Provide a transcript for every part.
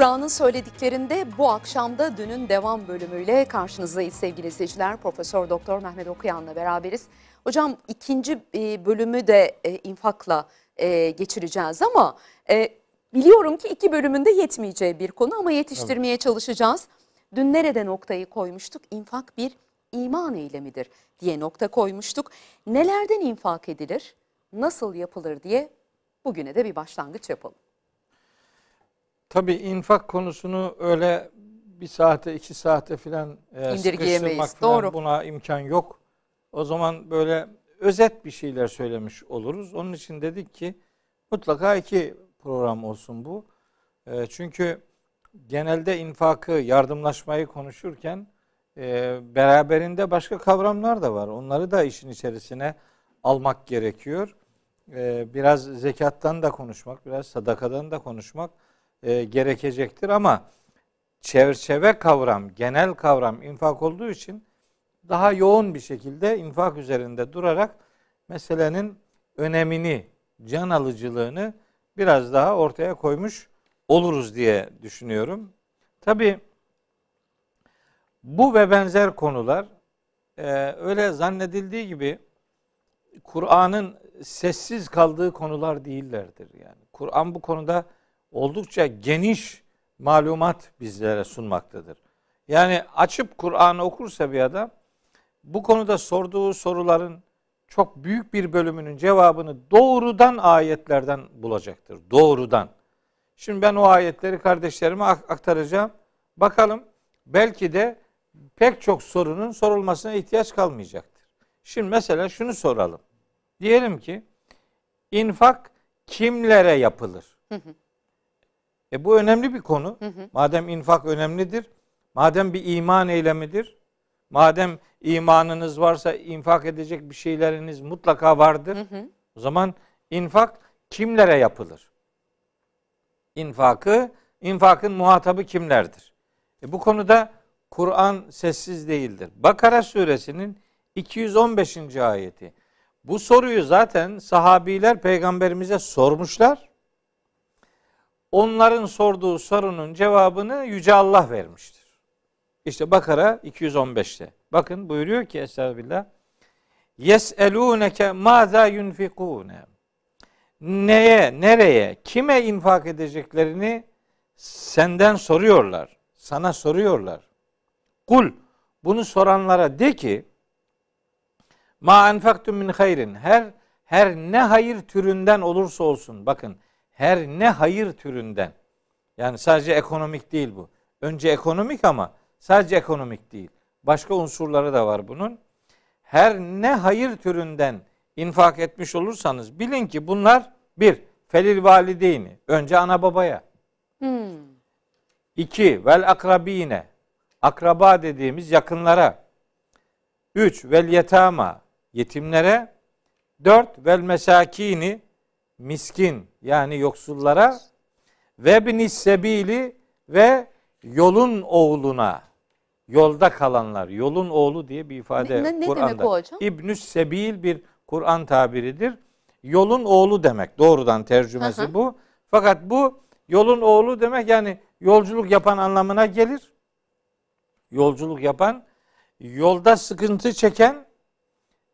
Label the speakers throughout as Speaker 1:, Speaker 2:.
Speaker 1: Kur'an'ın söylediklerinde bu akşamda dünün devam bölümüyle karşınızdayız sevgili izleyiciler. Profesör Doktor Mehmet Okuyan'la beraberiz. Hocam ikinci e, bölümü de e, infakla e, geçireceğiz ama biliyorum ki iki bölümünde yetmeyeceği bir konu ama yetiştirmeye evet. çalışacağız. Dün nerede noktayı koymuştuk? İnfak bir iman eylemidir diye nokta koymuştuk. Nelerden infak edilir, nasıl yapılır diye bugüne de bir başlangıç yapalım.
Speaker 2: Tabii infak konusunu öyle bir saate iki saate filan e, sıkıştırmak falan Doğru. buna imkan yok. O zaman böyle özet bir şeyler söylemiş oluruz. Onun için dedik ki mutlaka iki program olsun bu. E, çünkü genelde infakı, yardımlaşmayı konuşurken e, beraberinde başka kavramlar da var. Onları da işin içerisine almak gerekiyor. E, biraz zekattan da konuşmak, biraz sadakadan da konuşmak e, gerekecektir ama çerçeve kavram, genel kavram infak olduğu için daha yoğun bir şekilde infak üzerinde durarak meselenin önemini, can alıcılığını biraz daha ortaya koymuş oluruz diye düşünüyorum. Tabi bu ve benzer konular e, öyle zannedildiği gibi Kur'an'ın sessiz kaldığı konular değillerdir. Yani Kur'an bu konuda oldukça geniş malumat bizlere sunmaktadır. Yani açıp Kur'an'ı okursa bir adam bu konuda sorduğu soruların çok büyük bir bölümünün cevabını doğrudan ayetlerden bulacaktır. Doğrudan. Şimdi ben o ayetleri kardeşlerime aktaracağım. Bakalım belki de pek çok sorunun sorulmasına ihtiyaç kalmayacaktır. Şimdi mesela şunu soralım. Diyelim ki infak kimlere yapılır? Hı hı. E bu önemli bir konu. Hı hı. Madem infak önemlidir, madem bir iman eylemidir, madem imanınız varsa infak edecek bir şeyleriniz mutlaka vardır. Hı hı. O zaman infak kimlere yapılır? İnfakı, infakın muhatabı kimlerdir? E bu konuda Kur'an sessiz değildir. Bakara suresinin 215. ayeti. Bu soruyu zaten sahabiler peygamberimize sormuşlar onların sorduğu sorunun cevabını Yüce Allah vermiştir. İşte Bakara 215'te. Bakın buyuruyor ki Estağfirullah. Yes'elûneke mâzâ yunfikûne. Neye, nereye, kime infak edeceklerini senden soruyorlar. Sana soruyorlar. Kul, bunu soranlara de ki, ma enfaktum min hayrin. Her her ne hayır türünden olursa olsun. Bakın her ne hayır türünden. Yani sadece ekonomik değil bu. Önce ekonomik ama sadece ekonomik değil. Başka unsurları da var bunun. Her ne hayır türünden infak etmiş olursanız bilin ki bunlar bir felil valideyni. Önce ana babaya. Hmm. İki vel akrabine. Akraba dediğimiz yakınlara. Üç vel yetama. Yetimlere. Dört vel mesakini miskin yani yoksullara ve binis sebili ve yolun oğluna yolda kalanlar yolun oğlu diye bir ifade
Speaker 1: ne, ne Kur'an'da.
Speaker 2: İbnüs sebil bir Kur'an tabiridir. Yolun oğlu demek. Doğrudan tercümesi Aha. bu. Fakat bu yolun oğlu demek yani yolculuk yapan anlamına gelir. Yolculuk yapan, yolda sıkıntı çeken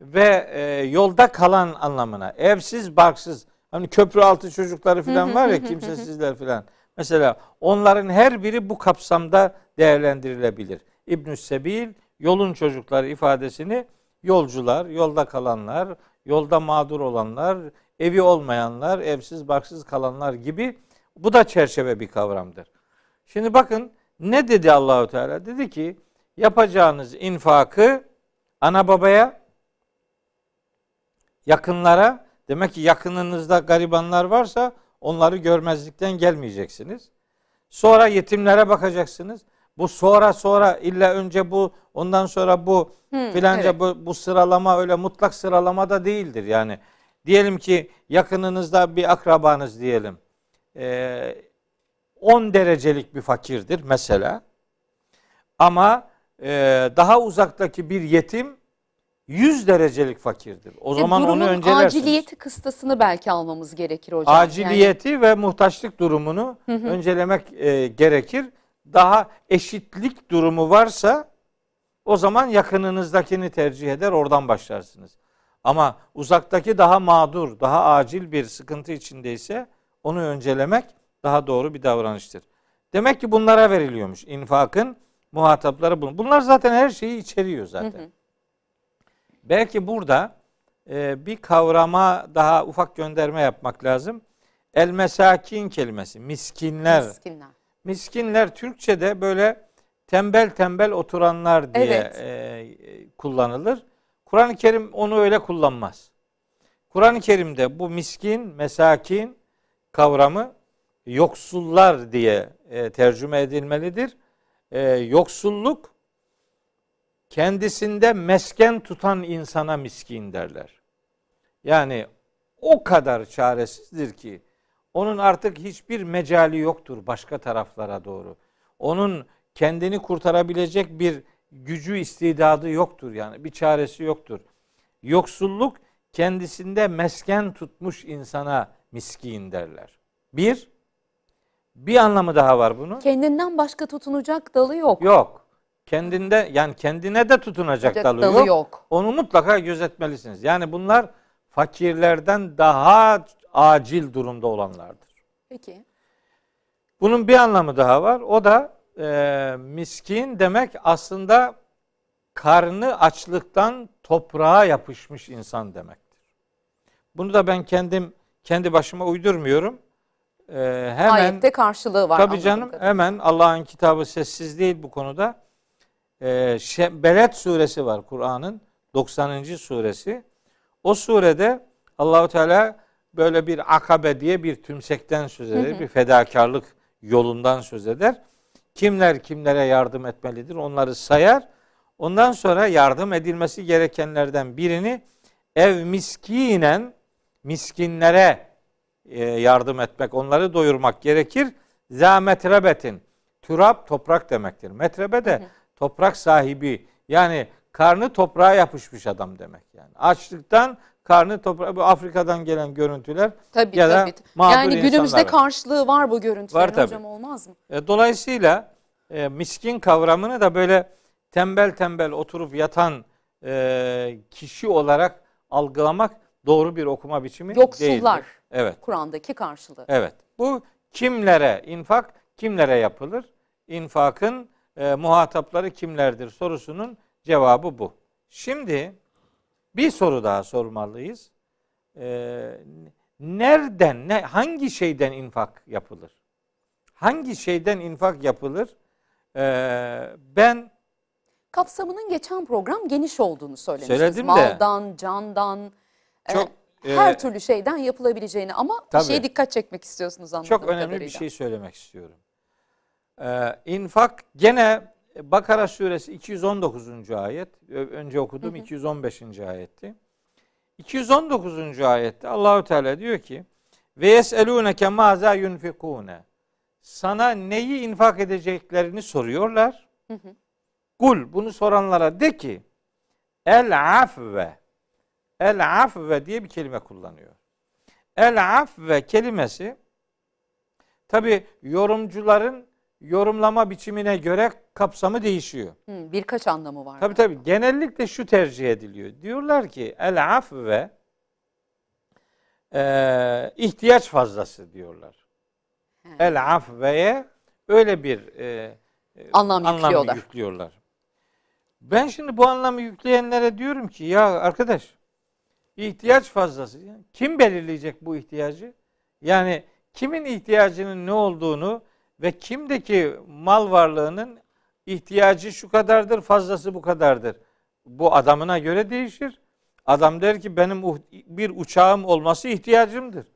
Speaker 2: ve e, yolda kalan anlamına. Evsiz, barksız, Hani köprü altı çocukları falan var ya kimsesizler falan. Mesela onların her biri bu kapsamda değerlendirilebilir. İbnü Sebil yolun çocukları ifadesini yolcular, yolda kalanlar, yolda mağdur olanlar, evi olmayanlar, evsiz barksız kalanlar gibi bu da çerçeve bir kavramdır. Şimdi bakın ne dedi Allahu Teala? Dedi ki yapacağınız infakı ana babaya, yakınlara Demek ki yakınınızda garibanlar varsa onları görmezlikten gelmeyeceksiniz. Sonra yetimlere bakacaksınız. Bu sonra sonra illa önce bu ondan sonra bu hmm, filanca evet. bu, bu sıralama öyle mutlak sıralama da değildir. Yani diyelim ki yakınınızda bir akrabanız diyelim. Ee, 10 derecelik bir fakirdir mesela. Ama e, daha uzaktaki bir yetim 100 derecelik fakirdir. O
Speaker 1: E,
Speaker 2: zaman onu öncelersiniz.
Speaker 1: aciliyeti kıstasını belki almamız gerekir hocam. Yani-
Speaker 2: Aciliyeti ve muhtaçlık durumunu öncelemek e, gerekir. Daha eşitlik durumu varsa o zaman yakınınızdakini tercih eder, oradan başlarsınız. Ama uzaktaki daha mağdur, daha acil bir sıkıntı içindeyse onu öncelemek daha doğru bir davranıştır. Demek ki bunlara veriliyormuş infakın muhatapları bunlar. Bunlar zaten her şeyi içeriyor zaten. Belki burada e, bir kavrama daha ufak gönderme yapmak lazım. El mesakin kelimesi, miskinler.
Speaker 1: Miskinler.
Speaker 2: Miskinler Türkçe'de böyle tembel tembel oturanlar diye
Speaker 1: Evet.
Speaker 2: e, kullanılır. Kur'an-ı Kerim onu öyle kullanmaz. Kur'an-ı Kerim'de bu miskin, mesakin kavramı yoksullar diye e, tercüme edilmelidir. E, yoksulluk kendisinde mesken tutan insana miskin derler. Yani o kadar çaresizdir ki onun artık hiçbir mecali yoktur başka taraflara doğru. Onun kendini kurtarabilecek bir gücü istidadı yoktur yani bir çaresi yoktur. Yoksulluk kendisinde mesken tutmuş insana miskin derler. Bir, bir anlamı daha var bunun.
Speaker 1: Kendinden başka tutunacak dalı yok.
Speaker 2: Yok. Kendinde yani kendine de tutunacak dalı,
Speaker 1: dalı
Speaker 2: yok.
Speaker 1: yok.
Speaker 2: Onu mutlaka gözetmelisiniz. Yani bunlar fakirlerden daha acil durumda olanlardır.
Speaker 1: Peki.
Speaker 2: Bunun bir anlamı daha var. O da e, miskin demek aslında karnı açlıktan toprağa yapışmış insan demektir. Bunu da ben kendim kendi başıma uydurmuyorum. E, hemen
Speaker 1: Ayette karşılığı var.
Speaker 2: Tabii canım
Speaker 1: kadarıyla.
Speaker 2: hemen Allah'ın kitabı sessiz değil bu konuda. Şe- Beled suresi var Kur'an'ın 90. suresi. O surede Allahu Teala böyle bir akabe diye bir tümsekten söz eder. Bir fedakarlık yolundan söz eder. Kimler kimlere yardım etmelidir onları sayar. Ondan sonra yardım edilmesi gerekenlerden birini ev miskinen miskinlere e, yardım etmek, onları doyurmak gerekir. Za metrebetin. Turab toprak demektir. Metrebe de toprak sahibi. Yani karnı toprağa yapışmış adam demek yani. Açlıktan karnı toprağa bu Afrika'dan gelen görüntüler
Speaker 1: Tabii
Speaker 2: ya da
Speaker 1: tabii.
Speaker 2: mağdur
Speaker 1: Yani günümüzde
Speaker 2: insanlar.
Speaker 1: karşılığı var bu görüntülerin
Speaker 2: Var tabii.
Speaker 1: hocam olmaz mı?
Speaker 2: E, Dolayısıyla e, miskin kavramını da böyle tembel tembel oturup yatan e, kişi olarak algılamak doğru bir okuma biçimi
Speaker 1: Yoksullar.
Speaker 2: değildir. Evet.
Speaker 1: Kur'an'daki karşılığı.
Speaker 2: Evet. Bu kimlere infak, kimlere yapılır? İnfakın e, muhatapları kimlerdir sorusunun cevabı bu. Şimdi bir soru daha sormalıyız. E, nereden, ne, hangi şeyden infak yapılır? Hangi şeyden infak yapılır? E, ben
Speaker 1: Kapsamının geçen program geniş olduğunu söylemiştiniz.
Speaker 2: Söyledim de.
Speaker 1: Maldan, candan, e,
Speaker 2: Çok,
Speaker 1: her
Speaker 2: e,
Speaker 1: türlü şeyden yapılabileceğini ama bir
Speaker 2: Tabii.
Speaker 1: şeye dikkat çekmek istiyorsunuz anladığım
Speaker 2: Çok önemli
Speaker 1: kadarıyla.
Speaker 2: bir şey söylemek istiyorum. Ee, infak gene Bakara suresi 219. ayet. Önce okudum 215. ayetti. 219. ayette Allahu Teala diyor ki ve yeselûneke mâzâ yunfikûne. Sana neyi infak edeceklerini soruyorlar. Kul bunu soranlara de ki el afve el afve diye bir kelime kullanıyor. El afve kelimesi tabi yorumcuların yorumlama biçimine göre kapsamı değişiyor.
Speaker 1: Hı, birkaç anlamı var.
Speaker 2: Tabi tabi genellikle şu tercih ediliyor. Diyorlar ki el afve e, ihtiyaç fazlası diyorlar. El afveye öyle bir e, e,
Speaker 1: Anlam yüklüyorlar.
Speaker 2: yüklüyorlar. Ben şimdi bu anlamı yükleyenlere diyorum ki ya arkadaş ihtiyaç fazlası. Kim belirleyecek bu ihtiyacı? Yani kimin ihtiyacının ne olduğunu ve kimdeki mal varlığının ihtiyacı şu kadardır, fazlası bu kadardır. Bu adamına göre değişir. Adam der ki benim uh- bir uçağım olması ihtiyacımdır.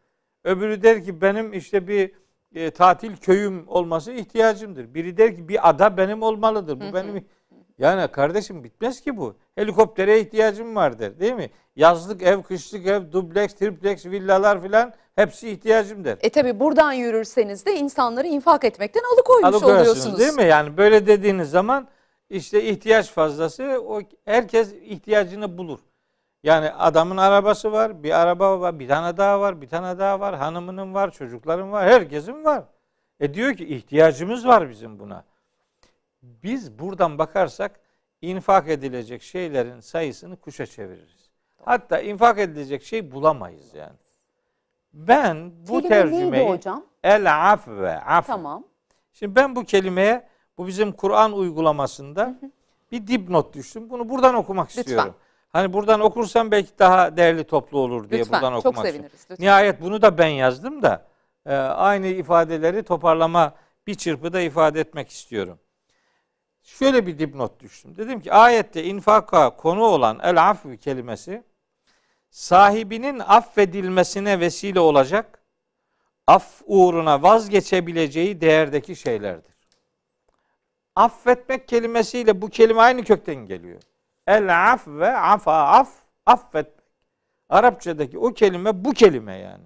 Speaker 2: Öbürü der ki benim işte bir e, tatil köyüm olması ihtiyacımdır. Biri der ki bir ada benim olmalıdır. Bu benim yani kardeşim bitmez ki bu. Helikoptere ihtiyacım vardır değil mi? Yazlık ev, kışlık ev, dubleks, triplex, villalar filan hepsi ihtiyacım der.
Speaker 1: E tabi buradan yürürseniz de insanları infak etmekten alıkoymuş oluyorsunuz.
Speaker 2: değil mi? Yani böyle dediğiniz zaman işte ihtiyaç fazlası o herkes ihtiyacını bulur. Yani adamın arabası var, bir araba var, bir tane daha var, bir tane daha var, hanımının var, çocukların var, herkesin var. E diyor ki ihtiyacımız var bizim buna. Biz buradan bakarsak infak edilecek şeylerin sayısını kuşa çeviririz. Hatta infak edilecek şey bulamayız yani. Ben bu
Speaker 1: Kelime
Speaker 2: tercümeyi
Speaker 1: neydi hocam?
Speaker 2: el afve, af.
Speaker 1: Tamam.
Speaker 2: Şimdi ben bu kelimeye bu bizim Kur'an uygulamasında bir dipnot düştüm. Bunu buradan okumak
Speaker 1: Lütfen.
Speaker 2: istiyorum. Hani buradan okursam belki daha değerli toplu olur diye
Speaker 1: Lütfen.
Speaker 2: buradan
Speaker 1: Çok
Speaker 2: okumak
Speaker 1: seviniriz.
Speaker 2: istiyorum.
Speaker 1: Lütfen.
Speaker 2: Nihayet bunu da ben yazdım da e, aynı ifadeleri toparlama bir çırpıda ifade etmek istiyorum. Şöyle bir dipnot düştüm. Dedim ki ayette infaka konu olan el afvi kelimesi sahibinin affedilmesine vesile olacak af uğruna vazgeçebileceği değerdeki şeylerdir. Affetmek kelimesiyle bu kelime aynı kökten geliyor. El af ve afa af affetmek. Arapçadaki o kelime bu kelime yani.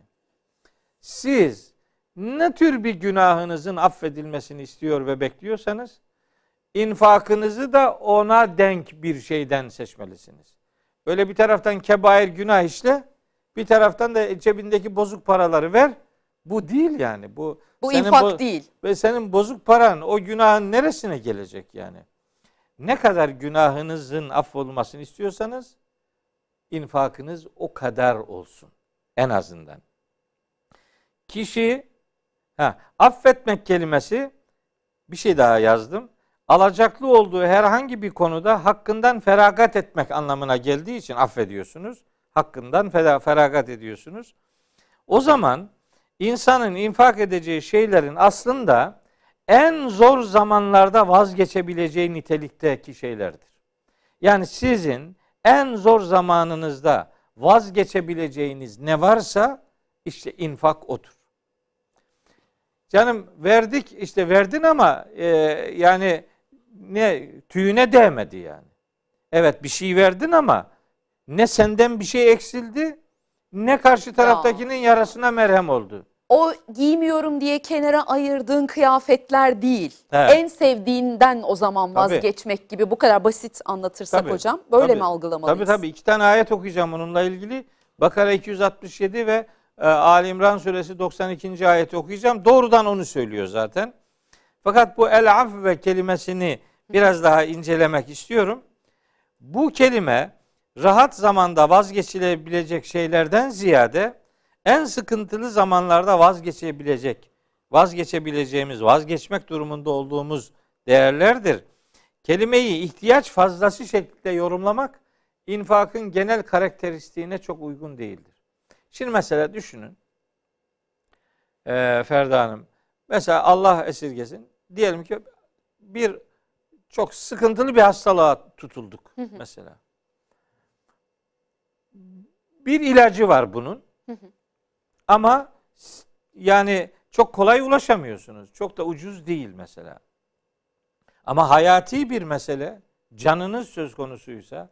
Speaker 2: Siz ne tür bir günahınızın affedilmesini istiyor ve bekliyorsanız infakınızı da ona denk bir şeyden seçmelisiniz. Öyle bir taraftan kebair günah işle, bir taraftan da cebindeki bozuk paraları ver. Bu değil yani. Bu
Speaker 1: Bu infak
Speaker 2: bo-
Speaker 1: değil.
Speaker 2: Ve senin bozuk paran o günahın neresine gelecek yani? Ne kadar günahınızın affolmasını istiyorsanız infakınız o kadar olsun en azından. Kişi ha, affetmek kelimesi bir şey daha yazdım. Alacaklı olduğu herhangi bir konuda hakkından feragat etmek anlamına geldiği için affediyorsunuz. Hakkından fera- feragat ediyorsunuz. O zaman insanın infak edeceği şeylerin aslında en zor zamanlarda vazgeçebileceği nitelikteki şeylerdir. Yani sizin en zor zamanınızda vazgeçebileceğiniz ne varsa işte infak odur. Canım verdik işte verdin ama e, yani ne tüyüne değmedi yani. Evet bir şey verdin ama ne senden bir şey eksildi ne karşı taraftakinin yarasına merhem oldu.
Speaker 1: O giymiyorum diye kenara ayırdığın kıyafetler değil.
Speaker 2: Evet.
Speaker 1: En sevdiğinden o zaman
Speaker 2: Tabii.
Speaker 1: vazgeçmek gibi bu kadar basit anlatırsak
Speaker 2: Tabii,
Speaker 1: hocam. Böyle
Speaker 2: tabii.
Speaker 1: mi algılamalıyız?
Speaker 2: Tabii tabii iki tane ayet okuyacağım bununla ilgili. Bakara 267 ve e, Ali İmran suresi 92. ayeti okuyacağım. Doğrudan onu söylüyor zaten. Fakat bu el afve kelimesini biraz daha incelemek istiyorum. Bu kelime rahat zamanda vazgeçilebilecek şeylerden ziyade en sıkıntılı zamanlarda vazgeçebilecek, vazgeçebileceğimiz, vazgeçmek durumunda olduğumuz değerlerdir. Kelimeyi ihtiyaç fazlası şeklinde yorumlamak infakın genel karakteristiğine çok uygun değildir. Şimdi mesela düşünün. Ee, Ferda Hanım. Mesela Allah esirgesin. Diyelim ki bir çok sıkıntılı bir hastalığa tutulduk mesela. Bir ilacı var bunun. Ama s- yani çok kolay ulaşamıyorsunuz. Çok da ucuz değil mesela. Ama hayati bir mesele, canınız söz konusuysa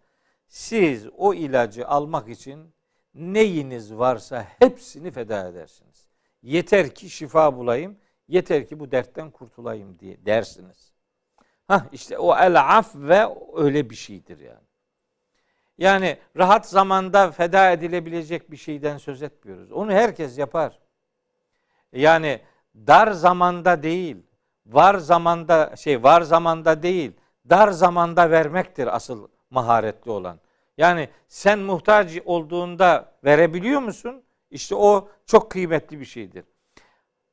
Speaker 2: siz o ilacı almak için neyiniz varsa hepsini feda edersiniz. Yeter ki şifa bulayım, yeter ki bu dertten kurtulayım diye dersiniz. Hah işte o el af ve öyle bir şeydir yani. Yani rahat zamanda feda edilebilecek bir şeyden söz etmiyoruz. Onu herkes yapar. Yani dar zamanda değil, var zamanda şey var zamanda değil, dar zamanda vermektir asıl maharetli olan. Yani sen muhtaç olduğunda verebiliyor musun? İşte o çok kıymetli bir şeydir.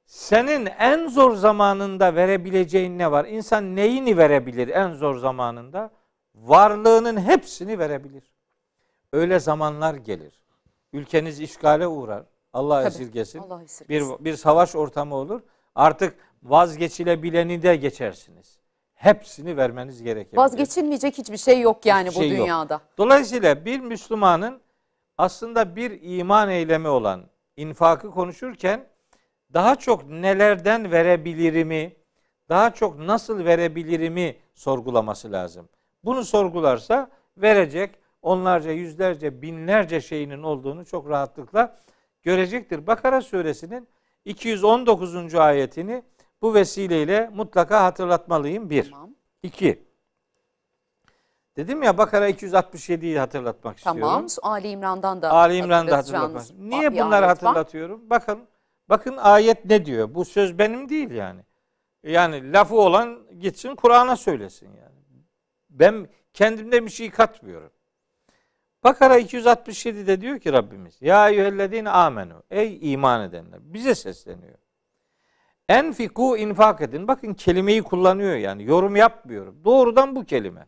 Speaker 2: Senin en zor zamanında verebileceğin ne var? İnsan neyini verebilir en zor zamanında? Varlığının hepsini verebilir. Öyle zamanlar gelir. Ülkeniz işgale uğrar. Allah
Speaker 1: Tabii,
Speaker 2: esirgesin.
Speaker 1: Allah esirgesin.
Speaker 2: Bir, bir savaş ortamı olur. Artık vazgeçilebileni de geçersiniz. Hepsini vermeniz gerekebilir.
Speaker 1: Vazgeçilmeyecek hiçbir şey yok yani
Speaker 2: Hiçbir
Speaker 1: bu
Speaker 2: şey yok.
Speaker 1: dünyada.
Speaker 2: Dolayısıyla bir Müslümanın aslında bir iman eylemi olan infakı konuşurken daha çok nelerden verebilirimi, daha çok nasıl verebilirimi sorgulaması lazım. Bunu sorgularsa verecek onlarca, yüzlerce, binlerce şeyinin olduğunu çok rahatlıkla görecektir. Bakara suresinin 219. ayetini bu vesileyle mutlaka hatırlatmalıyım. Bir.
Speaker 1: Tamam.
Speaker 2: İki. Dedim ya Bakara 267'yi hatırlatmak
Speaker 1: Tamam.
Speaker 2: istiyorum.
Speaker 1: Ali İmran'dan da
Speaker 2: Ali İmran'da hatırlatmak. Niye bunları
Speaker 1: var.
Speaker 2: hatırlatıyorum? Bakın bakın ayet ne diyor? Bu söz benim değil yani. Yani lafı olan gitsin Kur'an'a söylesin yani. Ben kendimde bir şey katmıyorum. Bakara 267'de diyor ki Rabbimiz Ya eyyühellezine amenu Ey iman edenler bize sesleniyor. Enfiku infak edin. Bakın kelimeyi kullanıyor yani. Yorum yapmıyorum. Doğrudan bu kelime.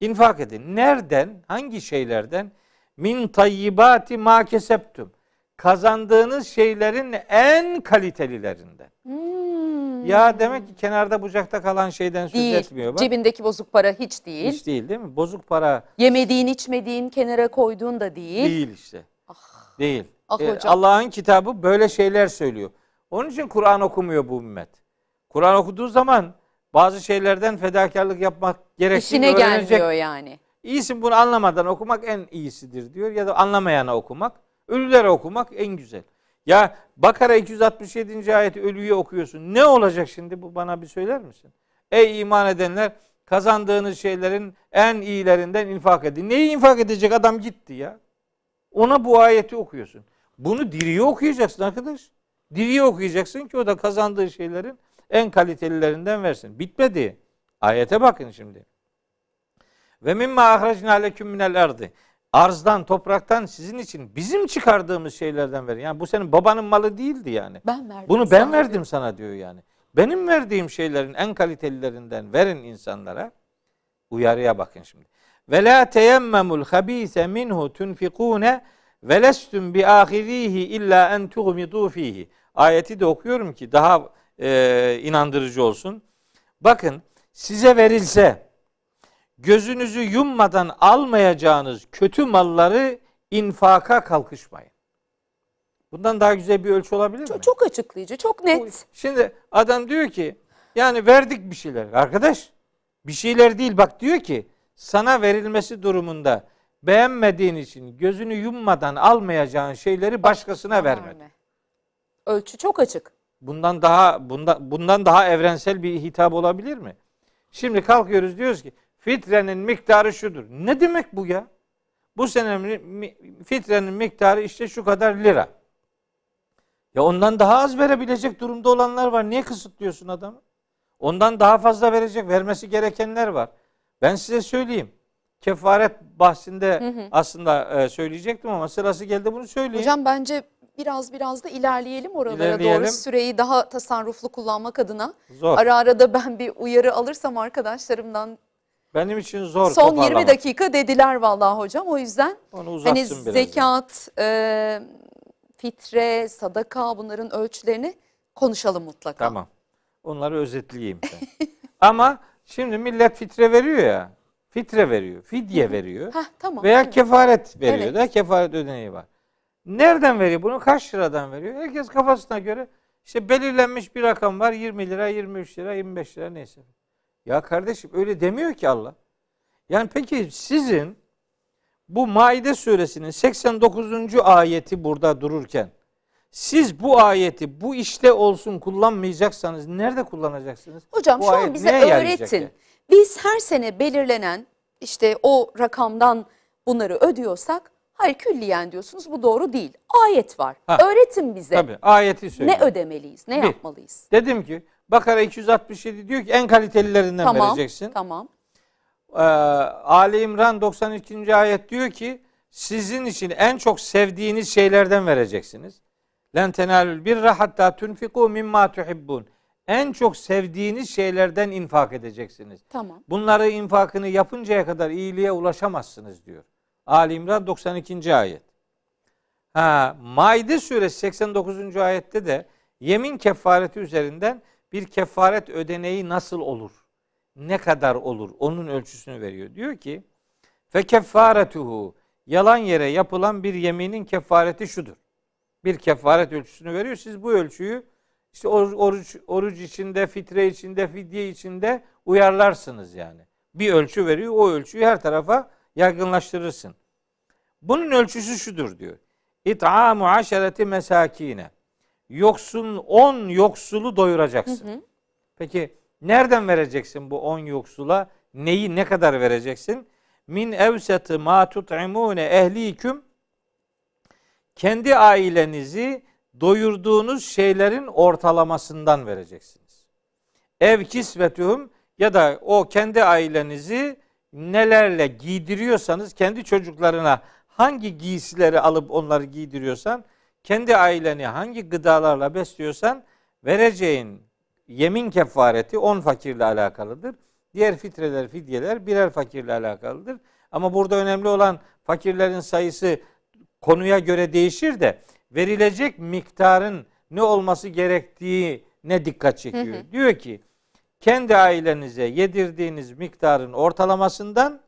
Speaker 2: İnfak edin. Nereden? Hangi şeylerden? Min tayyibati ma keseptum. Kazandığınız şeylerin en kalitelilerinden.
Speaker 1: Hmm.
Speaker 2: Ya demek ki kenarda bucakta kalan şeyden söz
Speaker 1: değil.
Speaker 2: etmiyor. Bak.
Speaker 1: Cebindeki bozuk para hiç değil.
Speaker 2: Hiç değil değil mi? Bozuk para
Speaker 1: Yemediğin, içmediğin, kenara koyduğun da değil.
Speaker 2: değil işte. Değil.
Speaker 1: Ah
Speaker 2: E,
Speaker 1: hocam.
Speaker 2: Allah'ın kitabı böyle şeyler söylüyor. Onun için Kur'an okumuyor bu ümmet. Kur'an okuduğu zaman bazı şeylerden fedakarlık yapmak gerektiğini
Speaker 1: İşine
Speaker 2: öğrenecek.
Speaker 1: gelmiyor yani.
Speaker 2: İyisin bunu anlamadan okumak en iyisidir diyor ya da anlamayana okumak. Ölülere okumak en güzel. Ya Bakara 267. ayeti ölüye okuyorsun. Ne olacak şimdi bu bana bir söyler misin? Ey iman edenler kazandığınız şeylerin en iyilerinden infak edin. Neyi infak edecek adam gitti ya. Ona bu ayeti okuyorsun. Bunu diriye okuyacaksın arkadaş. Diriye okuyacaksın ki o da kazandığı şeylerin en kalitelilerinden versin. Bitmedi. Ayete bakın şimdi. Ve mimma ahracna leküm minel ardı. Arzdan, topraktan sizin için bizim çıkardığımız şeylerden verin. Yani bu senin babanın malı değildi yani.
Speaker 1: Ben verdim.
Speaker 2: Bunu ben
Speaker 1: sana
Speaker 2: verdim
Speaker 1: diyor.
Speaker 2: sana diyor yani. Benim verdiğim şeylerin en kalitelilerinden verin insanlara. Uyarıya bakın şimdi. Ve la teyemmemul habise minhu tunfikune ve lestum bi ahirihi illa en tuğmidu fihi. Ayeti de okuyorum ki daha e, inandırıcı olsun. Bakın size verilse gözünüzü yummadan almayacağınız kötü malları infaka kalkışmayın. Bundan daha güzel bir ölçü olabilir mi?
Speaker 1: Çok, çok açıklayıcı, çok net.
Speaker 2: Şimdi adam diyor ki yani verdik bir şeyler. Arkadaş bir şeyler değil bak diyor ki sana verilmesi durumunda beğenmediğin için gözünü yummadan almayacağın şeyleri başkasına verme.
Speaker 1: Ölçü çok açık.
Speaker 2: Bundan daha bundan bundan daha evrensel bir hitap olabilir mi? Şimdi kalkıyoruz diyoruz ki fitrenin miktarı şudur. Ne demek bu ya? Bu sene fitrenin miktarı işte şu kadar lira. Ya ondan daha az verebilecek durumda olanlar var. Niye kısıtlıyorsun adamı? Ondan daha fazla verecek, vermesi gerekenler var. Ben size söyleyeyim. Kefaret bahsinde aslında e, söyleyecektim ama sırası geldi bunu söyleyeyim.
Speaker 1: Hocam bence biraz biraz da ilerleyelim oralara
Speaker 2: İlerleyelim.
Speaker 1: doğru süreyi daha tasarruflu kullanmak adına.
Speaker 2: zor.
Speaker 1: Ara ara da ben bir uyarı alırsam arkadaşlarımdan
Speaker 2: Benim için zor.
Speaker 1: son 20
Speaker 2: toparlamak.
Speaker 1: dakika dediler vallahi hocam. O yüzden
Speaker 2: Onu
Speaker 1: hani zekat, e, fitre, sadaka bunların ölçülerini konuşalım mutlaka.
Speaker 2: Tamam. Onları özetleyeyim ben. Ama şimdi millet fitre veriyor ya. Fitre veriyor, fidye veriyor.
Speaker 1: Heh, tamam.
Speaker 2: Veya
Speaker 1: evet.
Speaker 2: kefaret veriyor
Speaker 1: Evet.
Speaker 2: da kefaret ödeneği var. Nereden veriyor bunu? Kaç liradan veriyor? Herkes kafasına göre işte belirlenmiş bir rakam var. 20 lira, 23 lira, 25 lira neyse. Ya kardeşim öyle demiyor ki Allah. Yani peki sizin bu Maide suresinin 89. ayeti burada dururken siz bu ayeti bu işte olsun kullanmayacaksanız nerede kullanacaksınız?
Speaker 1: Hocam
Speaker 2: Bu
Speaker 1: şu an bize öğretin.
Speaker 2: yani?
Speaker 1: Biz her sene belirlenen işte o rakamdan bunları ödüyorsak hayır külliyen diyorsunuz bu doğru değil. Ayet var.
Speaker 2: Ha.
Speaker 1: Öğretin bize.
Speaker 2: Tabii ayeti söylüyor.
Speaker 1: Ne ödemeliyiz? Ne
Speaker 2: Bir.
Speaker 1: yapmalıyız?
Speaker 2: Dedim ki Bakara 267 diyor ki en kalitelilerinden
Speaker 1: Tamam.
Speaker 2: vereceksin.
Speaker 1: Tamam.
Speaker 2: Ee, Ali İmran 92. ayet diyor ki sizin için en çok sevdiğiniz şeylerden vereceksiniz. Len tenalul birra hatta tunfiku mimma tuhibbun. En çok sevdiğiniz şeylerden infak edeceksiniz.
Speaker 1: Tamam.
Speaker 2: Bunları infakını yapıncaya kadar iyiliğe ulaşamazsınız diyor. Ali İmran 92. ayet. Ha, Maide suresi 89. ayette de yemin kefareti üzerinden bir kefaret ödeneği nasıl olur? Ne kadar olur? Onun ölçüsünü veriyor. Diyor ki fe kefaretuhu yalan yere yapılan bir yeminin kefareti şudur. Bir kefaret ölçüsünü veriyor. Siz bu ölçüyü işte or- oruç, oruç içinde, fitre içinde, fidye içinde uyarlarsınız yani. Bir ölçü veriyor. O ölçüyü her tarafa yaygınlaştırırsın. Bunun ölçüsü şudur diyor. İt'amu aşereti mesakine. Yoksun 10 yoksulu doyuracaksın. Peki nereden vereceksin bu 10 yoksula? Neyi ne kadar vereceksin? min evseti ma tut'imune ehliküm kendi ailenizi doyurduğunuz şeylerin ortalamasından vereceksiniz. Ev kisvetühüm ya da o kendi ailenizi nelerle giydiriyorsanız kendi çocuklarına hangi giysileri alıp onları giydiriyorsan kendi aileni hangi gıdalarla besliyorsan vereceğin yemin kefareti 10 fakirle alakalıdır. Diğer fitreler, fidyeler birer fakirle alakalıdır. Ama burada önemli olan fakirlerin sayısı konuya göre değişir de verilecek miktarın ne olması gerektiği ne dikkat çekiyor. Hı hı. Diyor ki kendi ailenize yedirdiğiniz miktarın ortalamasından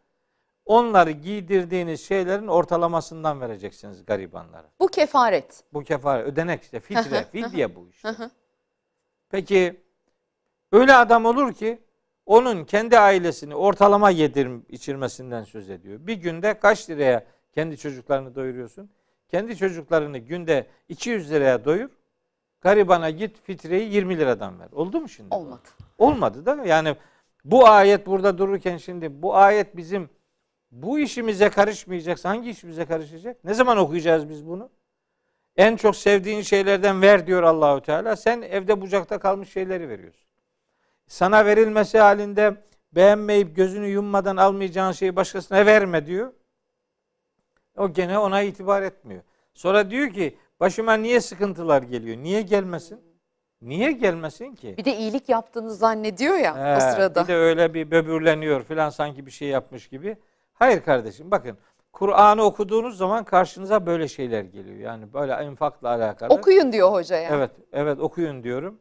Speaker 2: onları giydirdiğiniz şeylerin ortalamasından vereceksiniz garibanlara.
Speaker 1: Bu kefaret.
Speaker 2: Bu kefaret ödenek işte fitre, fidye bu işte. Peki öyle adam olur ki onun kendi ailesini ortalama yedir içirmesinden söz ediyor. Bir günde kaç liraya kendi çocuklarını doyuruyorsun? Kendi çocuklarını günde 200 liraya doyur. Garibana git fitreyi 20 liradan ver. Oldu mu şimdi?
Speaker 1: Olmadı.
Speaker 2: Olmadı da yani bu ayet burada dururken şimdi bu ayet bizim bu işimize karışmayacaksa hangi işimize karışacak? Ne zaman okuyacağız biz bunu? En çok sevdiğin şeylerden ver diyor Allahu Teala. Sen evde bucakta kalmış şeyleri veriyorsun. Sana verilmesi halinde beğenmeyip gözünü yummadan almayacağın şeyi başkasına verme diyor. O gene ona itibar etmiyor. Sonra diyor ki başıma niye sıkıntılar geliyor? Niye gelmesin? Niye gelmesin ki?
Speaker 1: Bir de iyilik yaptığını zannediyor ya He, o sırada.
Speaker 2: Bir de öyle bir böbürleniyor filan sanki bir şey yapmış gibi. Hayır kardeşim bakın Kur'an'ı okuduğunuz zaman karşınıza böyle şeyler geliyor. Yani böyle infakla alakalı.
Speaker 1: Okuyun diyor hoca ya.
Speaker 2: Evet, evet okuyun diyorum.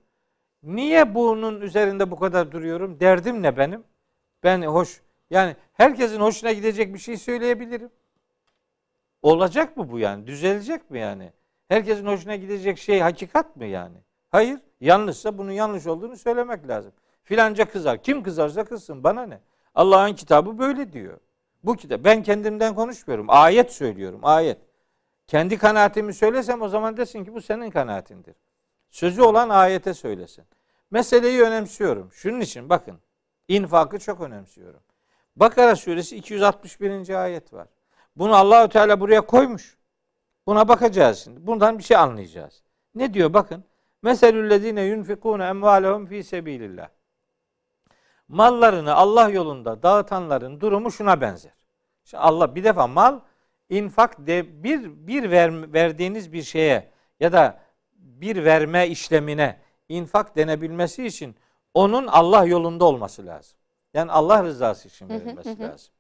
Speaker 2: Niye bunun üzerinde bu kadar duruyorum? Derdim ne benim? Ben hoş yani herkesin hoşuna gidecek bir şey söyleyebilirim. Olacak mı bu yani? Düzelecek mi yani? Herkesin hoşuna gidecek şey hakikat mı yani? Hayır. Yanlışsa bunun yanlış olduğunu söylemek lazım. Filanca kızar. Kim kızarsa kızsın. Bana ne? Allah'ın kitabı böyle diyor. Bu kitap. Ben kendimden konuşmuyorum. Ayet söylüyorum. Ayet. Kendi kanaatimi söylesem o zaman desin ki bu senin kanaatindir. Sözü olan ayete söylesin. Meseleyi önemsiyorum. Şunun için bakın. infakı çok önemsiyorum. Bakara suresi 261. ayet var. Bunu Allahü Teala buraya koymuş. Buna bakacağız şimdi. Bundan bir şey anlayacağız. Ne diyor bakın. Meselüllezine yunfikune emvalehum fi sebilillah. Mallarını Allah yolunda dağıtanların durumu şuna benzer. Şimdi Allah bir defa mal infak de bir bir ver, verdiğiniz bir şeye ya da bir verme işlemine infak denebilmesi için onun Allah yolunda olması lazım. Yani Allah rızası için verilmesi lazım.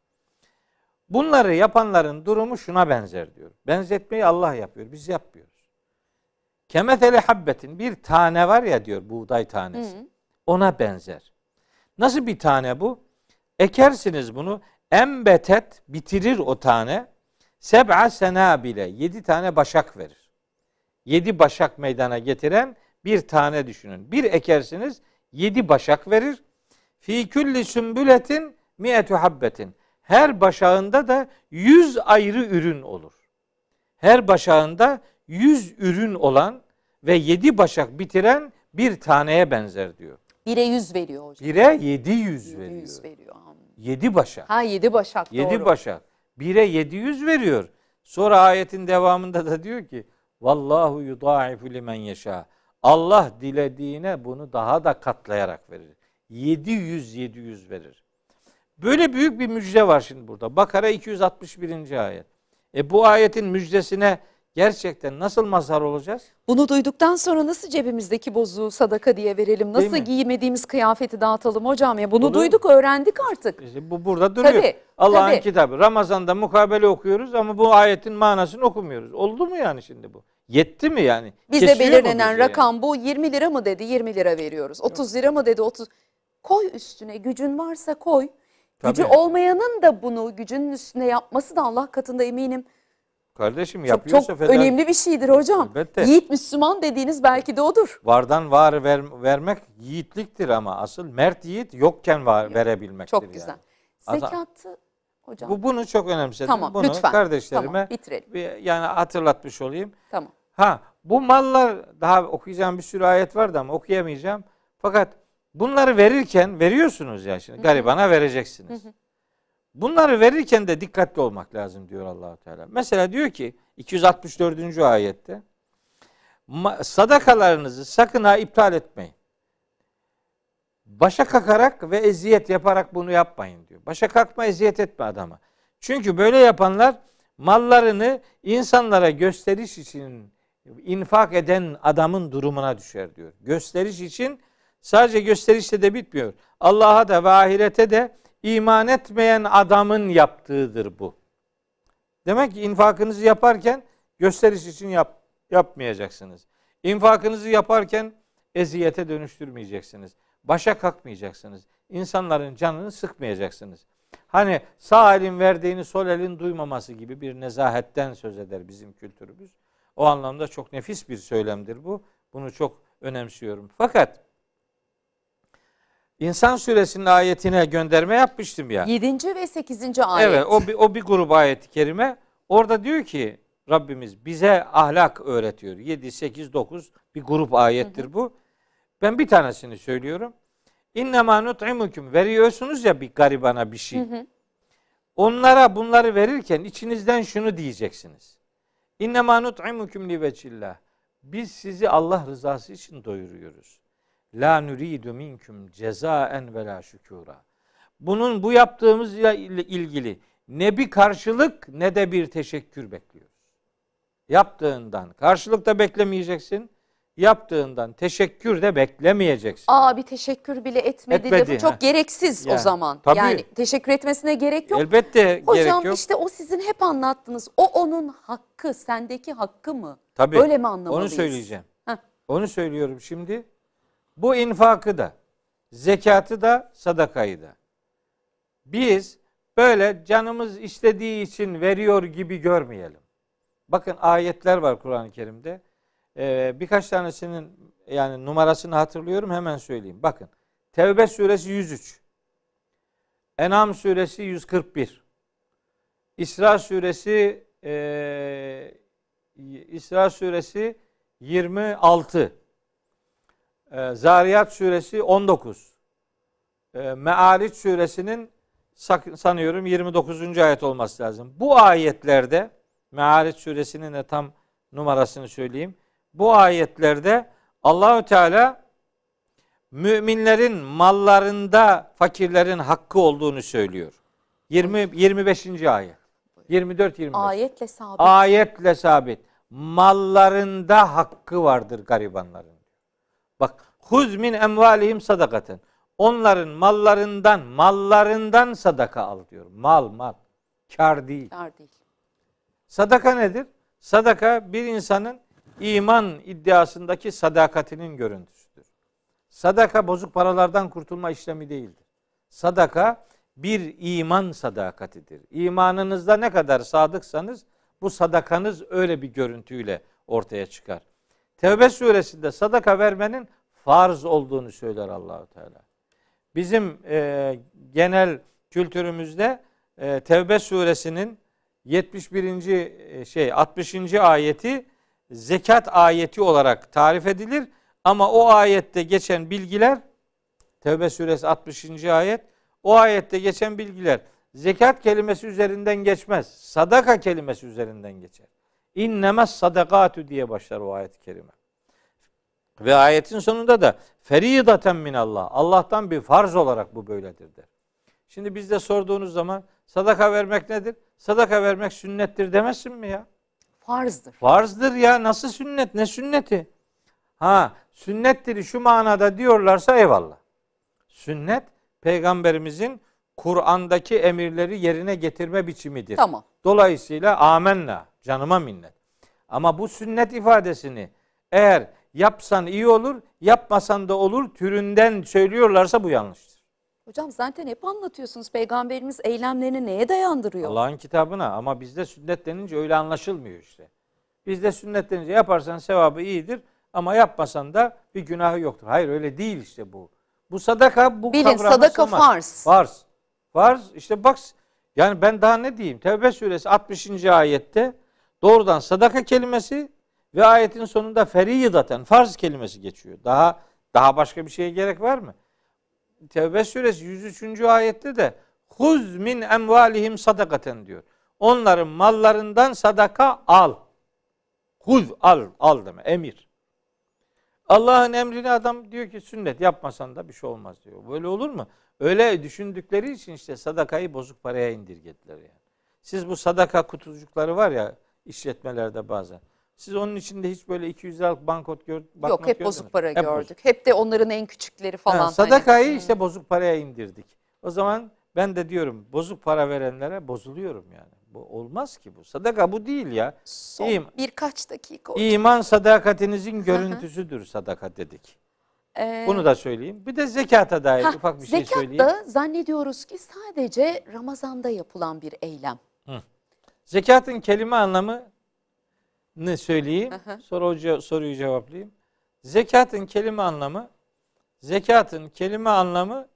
Speaker 2: Bunları yapanların durumu şuna benzer diyor. Benzetmeyi Allah yapıyor. Biz yapmıyoruz. Kemetele habbetin bir tane var ya diyor buğday tanesi. Ona benzer. Nasıl bir tane bu? Ekersiniz bunu. Embetet bitirir o tane. Seb'a sena bile. Yedi tane başak verir. Yedi başak meydana getiren bir tane düşünün. Bir ekersiniz yedi başak verir. Fi külli sümbületin mi'etü habbetin. Her başağında da yüz ayrı ürün olur. Her başağında yüz ürün olan ve yedi başak bitiren bir taneye benzer diyor.
Speaker 1: Bire yüz veriyor hocam.
Speaker 2: Bire yedi yüz veriyor. Yüz veriyor. Yedi başak.
Speaker 1: Ha yedi başak
Speaker 2: Yedi doğru. başak. Bire yedi yüz veriyor. Sonra ayetin devamında da diyor ki Vallahu yudaifu limen yeşâ. Allah dilediğine bunu daha da katlayarak verir. 700 700 verir. Böyle büyük bir müjde var şimdi burada. Bakara 261. ayet. E bu ayetin müjdesine gerçekten nasıl mazhar olacağız?
Speaker 1: Bunu duyduktan sonra nasıl cebimizdeki bozuğu sadaka diye verelim? Nasıl giymediğimiz kıyafeti dağıtalım hocam ya? Bunu, Bunu duyduk, öğrendik artık.
Speaker 2: İşte bu burada duruyor. Allah'ın kitabı. Ramazan'da mukabele okuyoruz ama bu ayetin manasını okumuyoruz. Oldu mu yani şimdi bu? Yetti mi yani?
Speaker 1: Bize Kesiyor belirlenen rakam yani? bu 20 lira mı dedi 20 lira veriyoruz. 30 lira mı dedi 30. Koy üstüne gücün varsa koy. Gücü Tabii. olmayanın da bunu gücünün üstüne yapması da Allah katında eminim.
Speaker 2: Kardeşim yapıyorsa
Speaker 1: çok, çok önemli bir şeydir hocam. Elbette. Yiğit Müslüman dediğiniz belki de odur.
Speaker 2: Vardan var ver, vermek yiğitliktir ama asıl mert yiğit yokken var, Yok. verebilmektir.
Speaker 1: Çok güzel. Yani. Zekatı hocam.
Speaker 2: Bu bunu çok önemsedim. Tamam bunu lütfen. kardeşlerime tamam, bitirelim. Bir, yani hatırlatmış olayım.
Speaker 1: Tamam.
Speaker 2: Ha bu mallar daha okuyacağım bir sürü ayet vardı ama okuyamayacağım. Fakat bunları verirken veriyorsunuz ya şimdi garibana vereceksiniz. Hı hı. Bunları verirken de dikkatli olmak lazım diyor Allahu Teala. Mesela diyor ki 264. ayette sadakalarınızı sakın ha iptal etmeyin. Başa kakarak ve eziyet yaparak bunu yapmayın diyor. Başa kalkma eziyet etme adama. Çünkü böyle yapanlar mallarını insanlara gösteriş için infak eden adamın durumuna düşer diyor. Gösteriş için sadece gösterişle de bitmiyor. Allah'a da ve ahirete de iman etmeyen adamın yaptığıdır bu. Demek ki infakınızı yaparken gösteriş için yap, yapmayacaksınız. İnfakınızı yaparken eziyete dönüştürmeyeceksiniz. Başa kalkmayacaksınız. İnsanların canını sıkmayacaksınız. Hani sağ elin verdiğini sol elin duymaması gibi bir nezahetten söz eder bizim kültürümüz. O anlamda çok nefis bir söylemdir bu. Bunu çok önemsiyorum. Fakat İnsan suresinin ayetine gönderme yapmıştım ya.
Speaker 1: 7. ve 8. ayet.
Speaker 2: Evet o bir, o bir grup ayet-i kerime. Orada diyor ki Rabbimiz bize ahlak öğretiyor. 7, 8, 9 bir grup ayettir bu. Ben bir tanesini söylüyorum. İnnemâ nut'imukum veriyorsunuz ya bir garibana bir şey. Onlara bunları verirken içinizden şunu diyeceksiniz. İnnemâ nut'imukum li veçillah. Biz sizi Allah rızası için doyuruyoruz. La nuridu minkum cezaen ve la şükura. Bunun bu yaptığımızla ilgili ne bir karşılık ne de bir teşekkür bekliyoruz. Yaptığından karşılık da beklemeyeceksin. Yaptığından teşekkür de beklemeyeceksin.
Speaker 1: Aa bir teşekkür bile etmedi,
Speaker 2: Etmedi,
Speaker 1: de bu çok
Speaker 2: ha.
Speaker 1: gereksiz
Speaker 2: Yani,
Speaker 1: o zaman.
Speaker 2: tabii.
Speaker 1: Yani teşekkür etmesine gerek yok.
Speaker 2: Elbette
Speaker 1: Hocam
Speaker 2: gerek yok.
Speaker 1: işte o sizin hep anlattığınız o onun hakkı, sendeki hakkı mı?
Speaker 2: Tabii.
Speaker 1: Böyle mi anlamalıyız?
Speaker 2: Onu söyleyeceğim.
Speaker 1: Heh.
Speaker 2: Onu söylüyorum şimdi. Bu infakı da, zekatı da, sadakayı da. Biz böyle canımız istediği için veriyor gibi görmeyelim. Bakın ayetler var Kur'an-ı Kerim'de. Ee, birkaç tanesinin yani numarasını hatırlıyorum hemen söyleyeyim. Bakın Tevbe suresi 103. En'am suresi 141. İsra suresi e, İsra suresi 26. E, Zariyat suresi 19. E, Me'ariç suresinin sanıyorum 29. ayet olması lazım. Bu ayetlerde Me'ariç suresinin de tam numarasını söyleyeyim. Bu ayetlerde Allahü Teala müminlerin mallarında fakirlerin hakkı olduğunu söylüyor. 20 25. ayet. 24 25.
Speaker 1: Ayetle sabit.
Speaker 2: Ayetle sabit. Mallarında hakkı vardır garibanların. Bak huz min emvalihim sadakaten. Onların mallarından mallarından sadaka al diyor. Mal mal. Kar değil.
Speaker 1: Kar değil.
Speaker 2: Sadaka nedir? Sadaka bir insanın iman iddiasındaki sadakatinin görüntüsüdür. Sadaka bozuk paralardan kurtulma işlemi değildir. Sadaka bir iman sadakatidir. İmanınızda ne kadar sadıksanız bu sadakanız öyle bir görüntüyle ortaya çıkar. Tevbe suresinde sadaka vermenin farz olduğunu söyler Allahu Teala. Bizim e, genel kültürümüzde e, Tevbe suresinin 71. E, şey 60. ayeti zekat ayeti olarak tarif edilir ama o ayette geçen bilgiler Tevbe suresi 60. ayet o ayette geçen bilgiler zekat kelimesi üzerinden geçmez. Sadaka kelimesi üzerinden geçer. İnnemez sadakatü diye başlar o ayet-i kerime. Ve ayetin sonunda da feridaten min Allah. Allah'tan bir farz olarak bu böyledir der. Şimdi bizde sorduğunuz zaman sadaka vermek nedir? Sadaka vermek sünnettir demezsin mi ya?
Speaker 1: Farzdır.
Speaker 2: Farzdır ya. Nasıl sünnet? Ne sünneti? Ha, sünnettir şu manada diyorlarsa eyvallah. Sünnet peygamberimizin Kur'an'daki emirleri yerine getirme biçimidir.
Speaker 1: Tamam.
Speaker 2: Dolayısıyla amenna canıma minnet. Ama bu sünnet ifadesini eğer yapsan iyi olur, yapmasan da olur türünden söylüyorlarsa bu yanlıştır.
Speaker 1: Hocam zaten hep anlatıyorsunuz peygamberimiz eylemlerini neye dayandırıyor?
Speaker 2: Allah'ın kitabına ama bizde sünnet denince öyle anlaşılmıyor işte. Bizde sünnet denince yaparsan sevabı iyidir ama yapmasan da bir günahı yoktur. Hayır öyle değil işte bu. Bu sadaka bu
Speaker 1: Bilin sadaka
Speaker 2: sığmaz.
Speaker 1: farz.
Speaker 2: Farz. Farz işte bak yani ben daha ne diyeyim? Tevbe suresi 60. ayette doğrudan sadaka kelimesi ve ayetin sonunda feridaten farz kelimesi geçiyor. Daha daha başka bir şeye gerek var mı? Tevbe suresi 103. ayette de Huz min emvalihim sadakaten diyor. Onların mallarından sadaka al. Huz al, al deme, emir. Allah'ın emrini adam diyor ki sünnet yapmasan da bir şey olmaz diyor. Böyle olur mu? Öyle düşündükleri için işte sadakayı bozuk paraya indirgediler yani. Siz bu sadaka kutucukları var ya işletmelerde bazen. Siz onun içinde hiç böyle 200 liralık banknot gör,
Speaker 1: Yok hep bozuk para
Speaker 2: Hep
Speaker 1: gördük.
Speaker 2: bozuk.
Speaker 1: Hep de onların en küçükleri falan.
Speaker 2: Ha,
Speaker 1: hani.
Speaker 2: sadakayı
Speaker 1: Hmm.
Speaker 2: işte bozuk paraya indirdik. O zaman ben de diyorum bozuk para verenlere bozuluyorum yani. Bu olmaz ki bu. Sadaka bu değil ya.
Speaker 1: Son
Speaker 2: İyiyim.
Speaker 1: birkaç dakika. hocam.
Speaker 2: İman sadakatinizin görüntüsüdür sadaka dedik.
Speaker 1: Ee,
Speaker 2: Bunu da söyleyeyim. Bir de zekata dair
Speaker 1: hah,
Speaker 2: ufak bir şey
Speaker 1: zekat
Speaker 2: söyleyeyim.
Speaker 1: da zannediyoruz ki sadece Ramazan'da yapılan bir eylem.
Speaker 2: Zekatın kelime anlamı ne söyleyeyim? Sonra soruyu cevaplayayım. Zekatın kelime anlamı zekatın kelime anlamı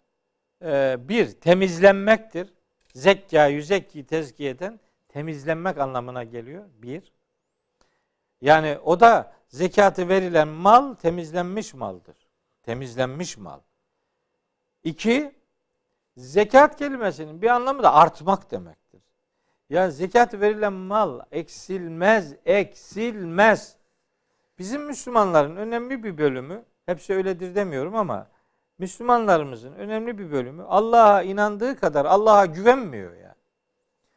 Speaker 2: e, bir temizlenmektir. Zekka yüzekki tezkiyeden temizlenmek anlamına geliyor. Bir. Yani o da zekatı verilen mal temizlenmiş maldır. Temizlenmiş mal. İki, zekat kelimesinin bir anlamı da artmak demektir. Ya zekat verilen mal eksilmez, eksilmez. Bizim Müslümanların önemli bir bölümü, hepsi öyledir demiyorum ama Müslümanlarımızın önemli bir bölümü Allah'a inandığı kadar Allah'a güvenmiyor yani.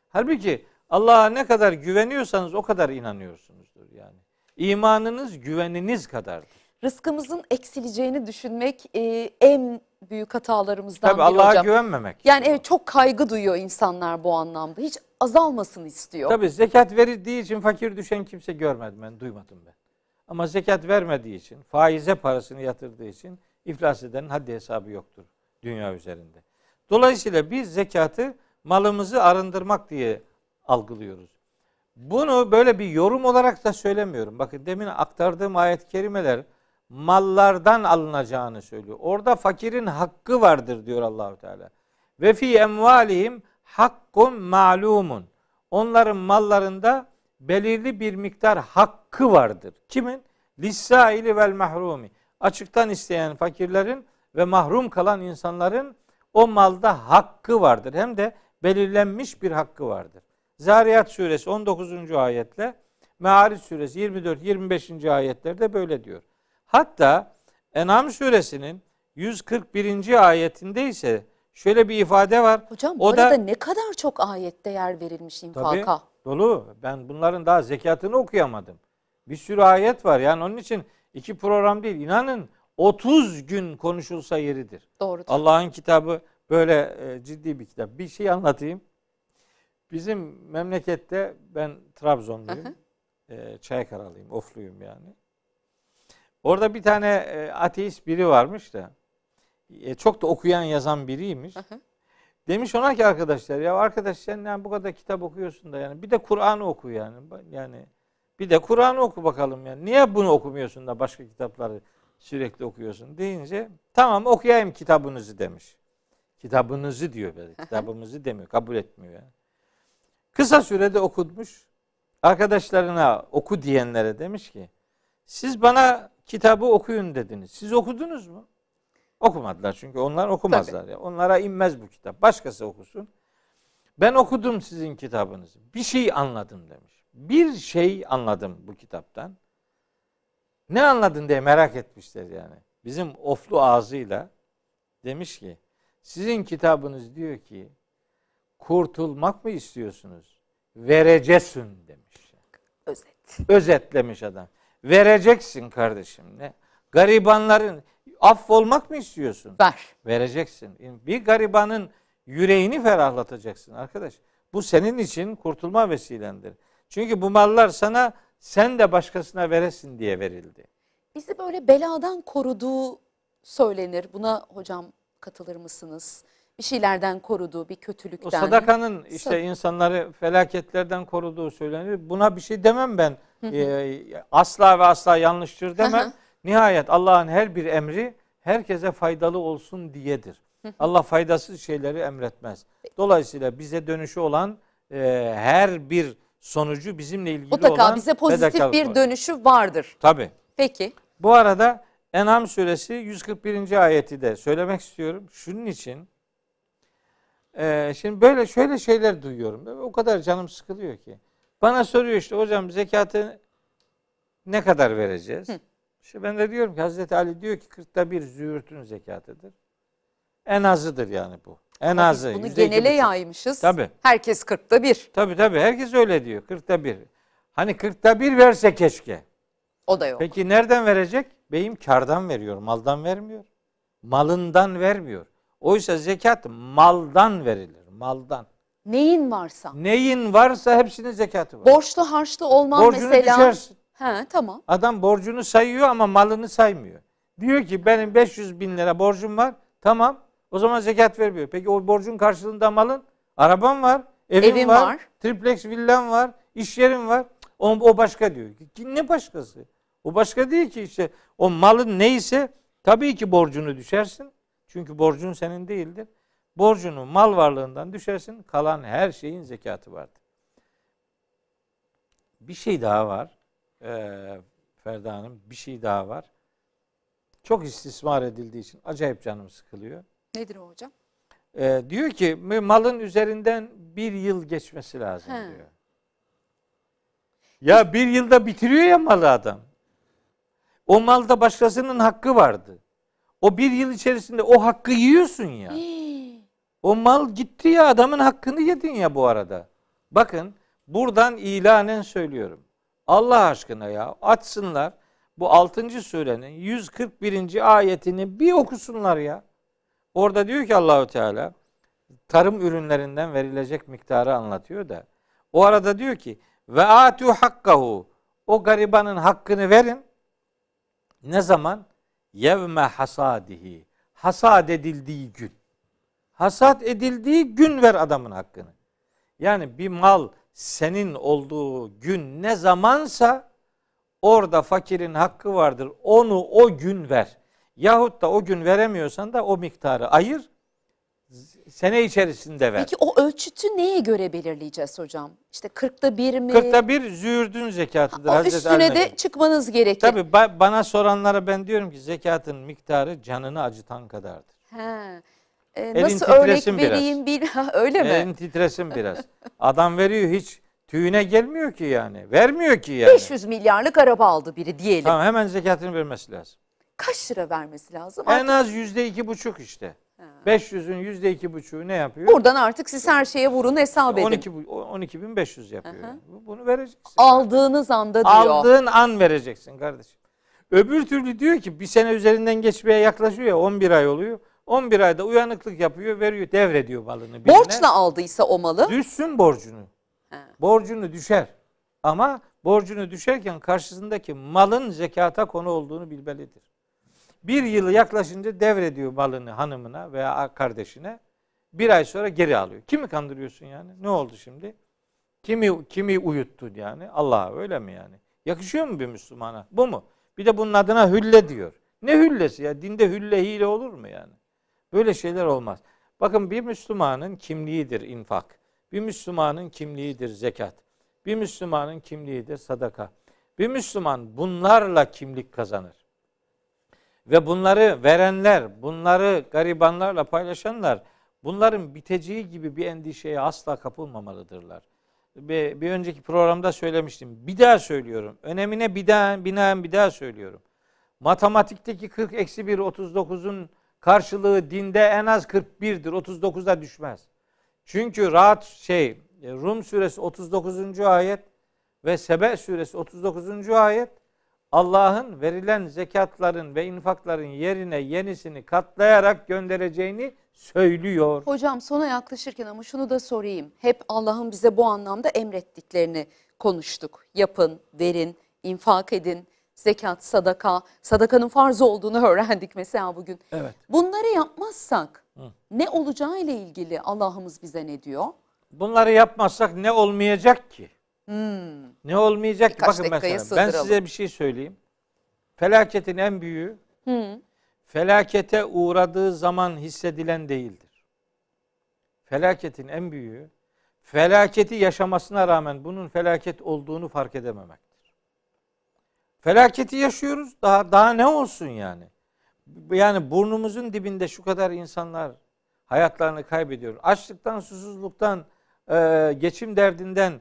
Speaker 2: Halbuki Allah'a ne kadar güveniyorsanız o kadar inanıyorsunuzdur yani. İmanınız güveniniz kadardır.
Speaker 1: Rızkımızın eksileceğini düşünmek e, en büyük hatalarımızdan
Speaker 2: Tabi
Speaker 1: biri
Speaker 2: Allah'a
Speaker 1: hocam.
Speaker 2: güvenmemek.
Speaker 1: Yani evet çok kaygı duyuyor insanlar bu anlamda. Hiç azalmasını istiyor.
Speaker 2: Tabi zekat verildiği için fakir düşen kimse görmedim ben, duymadım ben. Ama zekat vermediği için, faize parasını yatırdığı için iflas edenin haddi hesabı yoktur dünya üzerinde. Dolayısıyla biz zekatı malımızı arındırmak diye algılıyoruz. Bunu böyle bir yorum olarak da söylemiyorum. Bakın demin aktardığım ayet-i kerimeler mallardan alınacağını söylüyor. Orada fakirin hakkı vardır diyor Allahu Teala. Ve fi emvalihim hakkun malumun. Onların mallarında belirli bir miktar hakkı vardır. Kimin? Lissaili vel mahrumi. Açıktan isteyen fakirlerin ve mahrum kalan insanların o malda hakkı vardır. Hem de belirlenmiş bir hakkı vardır. Zariyat suresi 19. ayetle Meariç suresi 24-25. ayetlerde böyle diyor. Hatta En'am suresinin 141. ayetinde ise şöyle bir ifade var.
Speaker 1: Hocam
Speaker 2: o da
Speaker 1: ne kadar çok ayette yer verilmiş infaka.
Speaker 2: Tabii, dolu. Ben bunların daha zekatını okuyamadım. Bir sürü ayet var. Yani onun için iki program değil. İnanın 30 gün konuşulsa yeridir.
Speaker 1: Doğrudur.
Speaker 2: Allah'ın kitabı böyle e, ciddi bir kitap. Bir şey anlatayım. Bizim memlekette ben Trabzonluyum. e, Çaykaralıyım, Ofluyum yani. Orada bir tane e, ateist biri varmış da e, çok da okuyan yazan biriymiş. Demiş ona ki arkadaşlar ya arkadaş sen yani bu kadar kitap okuyorsun da yani bir de Kur'an'ı oku yani. Yani bir de Kur'an'ı oku bakalım yani. Niye bunu okumuyorsun da başka kitapları sürekli okuyorsun deyince tamam okuyayım kitabınızı demiş. Kitabınızı diyor böyle. Kitabımızı demiyor. Kabul etmiyor yani. Kısa sürede okutmuş. Arkadaşlarına oku diyenlere demiş ki siz bana kitabı okuyun dediniz. Siz okudunuz mu? Okumadılar çünkü onlar okumazlar ya. Onlara inmez bu kitap. Başkası okusun. Ben okudum sizin kitabınızı. Bir şey anladım demiş. Bir şey anladım bu kitaptan. Ne anladın diye merak etmişler yani. Bizim oflu ağzıyla demiş ki sizin kitabınız diyor ki kurtulmak mı istiyorsunuz? Vereceksin demiş.
Speaker 1: Özet.
Speaker 2: Özetlemiş adam. Vereceksin kardeşim. Ne? Garibanların affolmak mı istiyorsun?
Speaker 1: Ver.
Speaker 2: Vereceksin. Bir garibanın yüreğini ferahlatacaksın arkadaş. Bu senin için kurtulma vesilendir. Çünkü bu mallar sana sen de başkasına veresin diye verildi.
Speaker 1: Bizi böyle beladan koruduğu söylenir. Buna hocam katılır mısınız? Bir şeylerden koruduğu, bir
Speaker 2: O
Speaker 1: kötülükten.
Speaker 2: sadakanın işte
Speaker 1: Sad-
Speaker 2: insanları felaketlerden koruduğu söylenir. Buna bir şey demem ben. Ee, asla ve asla yanlıştır demem. Nihayet Allah'ın her bir emri herkese faydalı olsun diyedir. Allah faydasız şeyleri emretmez. Dolayısıyla bize dönüşü olan e, her bir sonucu bizimle ilgili
Speaker 1: Mutlaka
Speaker 2: olan
Speaker 1: bize pozitif bir
Speaker 2: var.
Speaker 1: dönüşü vardır.
Speaker 2: Tabii.
Speaker 1: Peki.
Speaker 2: Bu arada En'am suresi 141. ayeti de söylemek istiyorum. Şunun için Ee, şimdi böyle şöyle şeyler duyuyorum. O kadar canım sıkılıyor ki. Bana soruyor işte hocam zekatı ne kadar vereceğiz?
Speaker 1: Hı.
Speaker 2: İşte ben de diyorum ki Hazreti Ali diyor ki kırkta bir züğürtün zekatıdır. En azıdır yani bu. En
Speaker 1: Ama
Speaker 2: azı.
Speaker 1: Bunu genele yaymışız.
Speaker 2: Tabii.
Speaker 1: Herkes kırkta bir.
Speaker 2: Tabii tabii herkes öyle diyor. Kırkta bir. Hani kırkta bir verse keşke.
Speaker 1: O da yok.
Speaker 2: Peki nereden verecek? Beyim kardan veriyor, maldan vermiyor. Malından vermiyor. Oysa zekat maldan verilir, maldan.
Speaker 1: Neyin varsa.
Speaker 2: Neyin varsa hepsinin zekatı var.
Speaker 1: Borçlu harçlı olman
Speaker 2: Borcunu
Speaker 1: mesela.
Speaker 2: düşersin.
Speaker 1: He tamam.
Speaker 2: Adam borcunu sayıyor ama malını saymıyor. Diyor ki benim 500 bin lira borcum var. Tamam. O zaman zekat vermiyor. Peki o borcun karşılığında malın? Araban var, evin
Speaker 1: Evin
Speaker 2: var,
Speaker 1: var.
Speaker 2: triplex villan var, iş yerin var. O, o başka diyor. Ne başkası? O başka değil ki işte. O malın neyse tabii ki borcunu düşersin. Çünkü borcun senin değildir. Borcunu mal varlığından düşersin. Kalan her şeyin zekatı vardır. Bir şey daha var. Ee, Ferda Hanım bir şey daha var. Çok istismar edildiği için acayip canım sıkılıyor.
Speaker 1: Nedir o hocam?
Speaker 2: Ee, diyor ki malın üzerinden bir yıl geçmesi lazım
Speaker 1: He.
Speaker 2: diyor. Ya bir yılda bitiriyor ya malı adam. O malda başkasının hakkı vardı. O bir yıl içerisinde o hakkı yiyorsun ya. O mal gitti ya adamın hakkını yedin ya bu arada. Bakın buradan ilanen söylüyorum. Allah aşkına ya açsınlar bu 6. surenin 141. ayetini bir okusunlar ya. Orada diyor ki Allahu Teala tarım ürünlerinden verilecek miktarı anlatıyor da. O arada diyor ki ve atu hakkahu o garibanın hakkını verin. Ne zaman? Yevme hasadihi. Hasad edildiği gün. Hasat edildiği gün ver adamın hakkını. Yani bir mal senin olduğu gün ne zamansa orada fakirin hakkı vardır. Onu o gün ver. Yahut da o gün veremiyorsan da o miktarı ayır. Sene içerisinde ver.
Speaker 1: Peki o ölçütü neye göre belirleyeceğiz hocam? İşte kırkta bir mi?
Speaker 2: Kırkta bir züğürdün zekatıdır.
Speaker 1: O
Speaker 2: Hazreti
Speaker 1: üstüne
Speaker 2: Ali
Speaker 1: de çıkmanız gerekir.
Speaker 2: Tabii ba- bana soranlara ben diyorum ki zekatın miktarı canını acıtan kadardır.
Speaker 1: He. Ee,
Speaker 2: Elin
Speaker 1: nasıl örnek vereyim bil öyle mi?
Speaker 2: Elin titresin biraz. Adam veriyor hiç tüyüne gelmiyor ki yani. Vermiyor ki yani.
Speaker 1: 500 milyarlık araba aldı biri diyelim.
Speaker 2: Tamam hemen zekatını vermesi lazım.
Speaker 1: Kaç lira vermesi lazım?
Speaker 2: En
Speaker 1: Artık
Speaker 2: az yüzde iki buçuk işte. 500'ün yüzde iki buçuğu ne yapıyor?
Speaker 1: buradan artık siz her şeye vurun hesap edin.
Speaker 2: 12 bu- 12.500 yapıyor.
Speaker 1: Hı hı.
Speaker 2: Bu- Bunu vereceksin.
Speaker 1: Aldığınız anda diyor.
Speaker 2: Aldığın an vereceksin kardeşim. Öbür türlü diyor ki bir sene üzerinden geçmeye yaklaşıyor ya 11 ay oluyor. 11 ayda uyanıklık yapıyor, veriyor, devrediyor malını birine.
Speaker 1: Borçla aldıysa o malı.
Speaker 2: Düşsün borcunu.
Speaker 1: He.
Speaker 2: Borcunu düşer. Ama borcunu düşerken karşısındaki malın zekata konu olduğunu bilmelidir. Bir yılı yaklaşınca devrediyor malını hanımına veya kardeşine. Bir ay sonra geri alıyor. Kimi kandırıyorsun yani? Ne oldu şimdi? Kimi kimi uyuttun yani? Allah öyle mi yani? Yakışıyor mu bir Müslümana? Bu mu? Bir de bunun adına hülle diyor. Ne hüllesi ya? Dinde hülle hile olur mu yani? Böyle şeyler olmaz. Bakın bir Müslümanın kimliğidir infak. Bir Müslümanın kimliğidir zekat. Bir Müslümanın kimliğidir sadaka. Bir Müslüman bunlarla kimlik kazanır. Ve bunları verenler, bunları garibanlarla paylaşanlar bunların biteceği gibi bir endişeye asla kapılmamalıdırlar. Bir, bir önceki programda söylemiştim. Bir daha söylüyorum. Önemine bir daha, binaen bir daha söylüyorum. Matematikteki 40 eksi 1 39'un karşılığı dinde en az 41'dir. 39'da düşmez. Çünkü rahat şey Rum suresi 39. ayet ve Sebe suresi 39. ayet Allah'ın verilen zekatların ve infakların yerine yenisini katlayarak göndereceğini söylüyor.
Speaker 1: Hocam sona yaklaşırken ama şunu da sorayım. Hep Allah'ın bize bu anlamda emrettiklerini konuştuk. Yapın, verin, infak edin, zekat, sadaka. Sadakanın farz olduğunu öğrendik mesela bugün.
Speaker 2: Evet.
Speaker 1: Bunları yapmazsak ne olacağı ile ilgili Allah'ımız bize ne diyor?
Speaker 2: Bunları yapmazsak ne olmayacak ki? Ne olmayacak ki?
Speaker 1: Birkaç
Speaker 2: Bakın
Speaker 1: dakikaya
Speaker 2: mesela ben
Speaker 1: sığdıralım.
Speaker 2: size bir şey söyleyeyim. Felaketin en büyüğü
Speaker 1: Hı.
Speaker 2: felakete uğradığı zaman hissedilen değildir. Felaketin en büyüğü felaketi yaşamasına rağmen bunun felaket olduğunu fark edememektir. Felaketi yaşıyoruz. Daha daha ne olsun yani? Yani burnumuzun dibinde şu kadar insanlar hayatlarını kaybediyor. Açlıktan, susuzluktan, e, geçim derdinden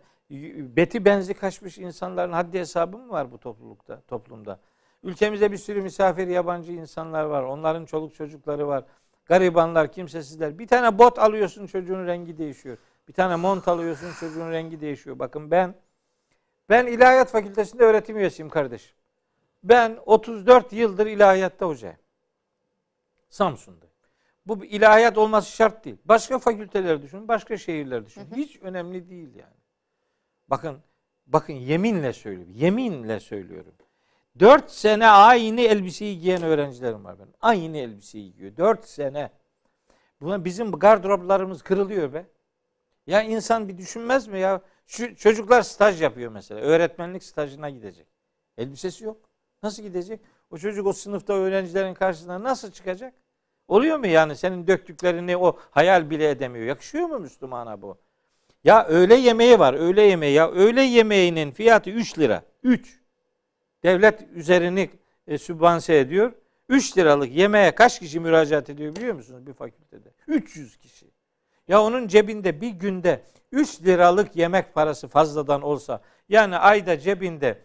Speaker 2: beti benzi kaçmış insanların haddi hesabı mı var bu toplulukta, toplumda? Ülkemizde bir sürü misafir yabancı insanlar var. Onların çoluk çocukları var. Garibanlar, kimsesizler. Bir tane bot alıyorsun çocuğun rengi değişiyor. Bir tane mont alıyorsun çocuğun rengi değişiyor. Bakın ben ben ilahiyat fakültesinde öğretim üyesiyim kardeşim. Ben 34 yıldır ilahiyatta hocayım. Samsun'da. Bu ilahiyat olması şart değil. Başka fakülteler düşünün, başka şehirler düşünün. Hiç önemli değil yani. Bakın, bakın yeminle söylüyorum. Yeminle söylüyorum. Dört sene aynı elbiseyi giyen öğrencilerim var benim. Aynı elbiseyi giyiyor. Dört sene. Buna bizim gardıroplarımız kırılıyor be. Ya insan bir düşünmez mi ya? Şu çocuklar staj yapıyor mesela. Öğretmenlik stajına gidecek. Elbisesi yok. Nasıl gidecek? O çocuk o sınıfta öğrencilerin karşısına nasıl çıkacak? Oluyor mu yani senin döktüklerini o hayal bile edemiyor. Yakışıyor mu Müslümana bu? Ya öğle yemeği var. Öğle yemeği ya. Öğle yemeğinin fiyatı 3 lira. 3. Devlet üzerini e, sübvanse ediyor. 3 liralık yemeğe kaç kişi müracaat ediyor biliyor musunuz bir fakültede? 300 kişi. Ya onun cebinde bir günde 3 liralık yemek parası fazladan olsa yani ayda cebinde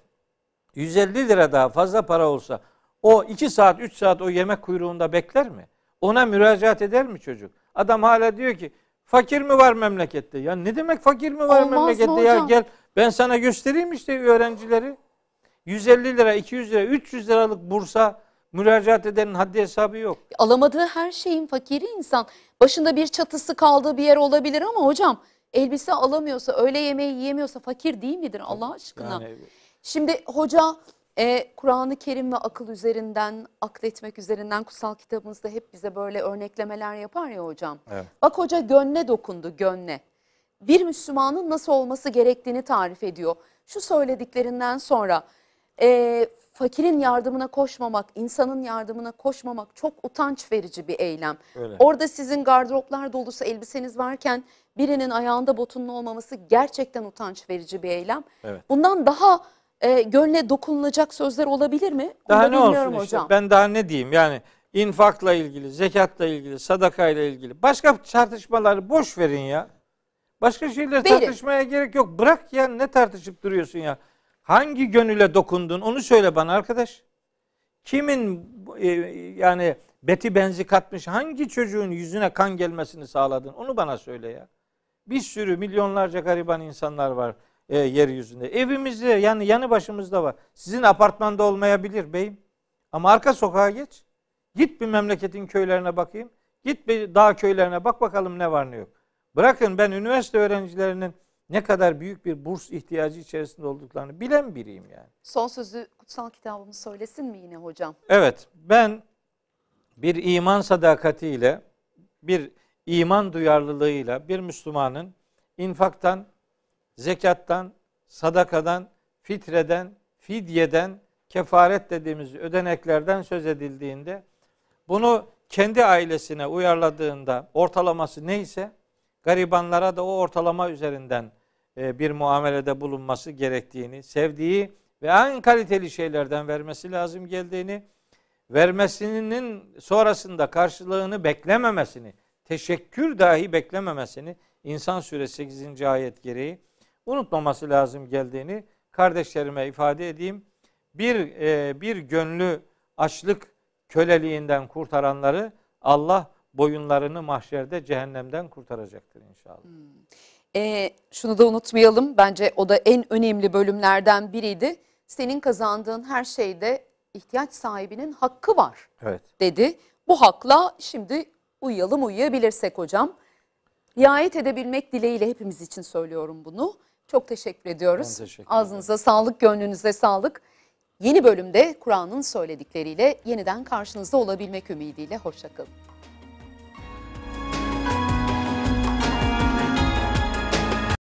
Speaker 2: 150 lira daha fazla para olsa o 2 saat 3 saat o yemek kuyruğunda bekler mi? Ona müracaat eder mi çocuk? Adam hala diyor ki fakir mi var memlekette? Ya ne demek fakir mi var
Speaker 1: Olmaz
Speaker 2: memlekette? Ya gel ben sana göstereyim işte öğrencileri. 150 lira, 200 lira, 300 liralık bursa müracaat edenin haddi hesabı yok.
Speaker 1: Alamadığı her şeyin fakiri insan. Başında bir çatısı kaldığı bir yer olabilir ama hocam elbise alamıyorsa, öğle yemeği yiyemiyorsa fakir değil midir Allah aşkına?
Speaker 2: Yani
Speaker 1: Şimdi hoca e, Kur'an-ı Kerim ve akıl üzerinden, akletmek üzerinden kutsal kitabımızda hep bize böyle örneklemeler yapar ya hocam.
Speaker 2: Evet.
Speaker 1: Bak hoca gönle dokundu, gönle. Bir Müslümanın nasıl olması gerektiğini tarif ediyor. Şu söylediklerinden sonra e, fakirin yardımına koşmamak, insanın yardımına koşmamak çok utanç verici bir eylem.
Speaker 2: Öyle.
Speaker 1: Orada sizin gardıroplar dolusu elbiseniz varken birinin ayağında botunun olmaması gerçekten utanç verici bir eylem.
Speaker 2: Evet.
Speaker 1: Bundan daha e, gönle dokunulacak sözler olabilir mi? Onu
Speaker 2: Daha
Speaker 1: da
Speaker 2: ne olsun işte.
Speaker 1: hocam.
Speaker 2: Ben daha ne diyeyim yani infakla ilgili, zekatla ilgili, sadakayla ilgili. Başka tartışmaları boş verin ya. Başka şeyler
Speaker 1: Verin.
Speaker 2: tartışmaya gerek yok. Bırak ya ne tartışıp duruyorsun ya. Hangi gönüle dokundun onu söyle bana arkadaş. Kimin e, yani beti benzi katmış hangi çocuğun yüzüne kan gelmesini sağladın onu bana söyle ya. Bir sürü milyonlarca gariban insanlar var e, yeryüzünde. Evimizde yani yanı başımızda var. Sizin apartmanda olmayabilir beyim. Ama arka sokağa geç. Git bir memleketin köylerine bakayım. Git bir dağ köylerine bak bakalım ne var ne yok. Bırakın ben üniversite öğrencilerinin ne kadar büyük bir burs ihtiyacı içerisinde olduklarını bilen biriyim yani.
Speaker 1: Son sözü kutsal kitabımız söylesin mi yine hocam?
Speaker 2: Evet, ben bir iman sadakatiyle, bir iman duyarlılığıyla bir Müslümanın infaktan, zekattan, sadakadan, fitreden, fidyeden, kefaret dediğimiz ödeneklerden söz edildiğinde bunu kendi ailesine uyarladığında ortalaması neyse garibanlara da o ortalama üzerinden bir muamelede bulunması gerektiğini, sevdiği ve en kaliteli şeylerden vermesi lazım geldiğini, vermesinin sonrasında karşılığını beklememesini, teşekkür dahi beklememesini İnsan Suresi 8. ayet gereği unutmaması lazım geldiğini kardeşlerime ifade edeyim. Bir e, bir gönlü açlık köleliğinden kurtaranları Allah boyunlarını mahşerde cehennemden kurtaracaktır inşallah.
Speaker 1: E, şunu da unutmayalım. Bence o da en önemli bölümlerden biriydi. Senin kazandığın her şeyde ihtiyaç sahibinin hakkı var
Speaker 2: Evet.
Speaker 1: dedi. Bu hakla şimdi uyuyalım uyuyabilirsek hocam. Riayet edebilmek dileğiyle hepimiz için söylüyorum bunu. Çok teşekkür ediyoruz.
Speaker 2: Ben teşekkür ederim.
Speaker 1: Ağzınıza sağlık, gönlünüze sağlık. Yeni bölümde Kur'an'ın söyledikleriyle yeniden karşınızda olabilmek ümidiyle. Hoşçakalın.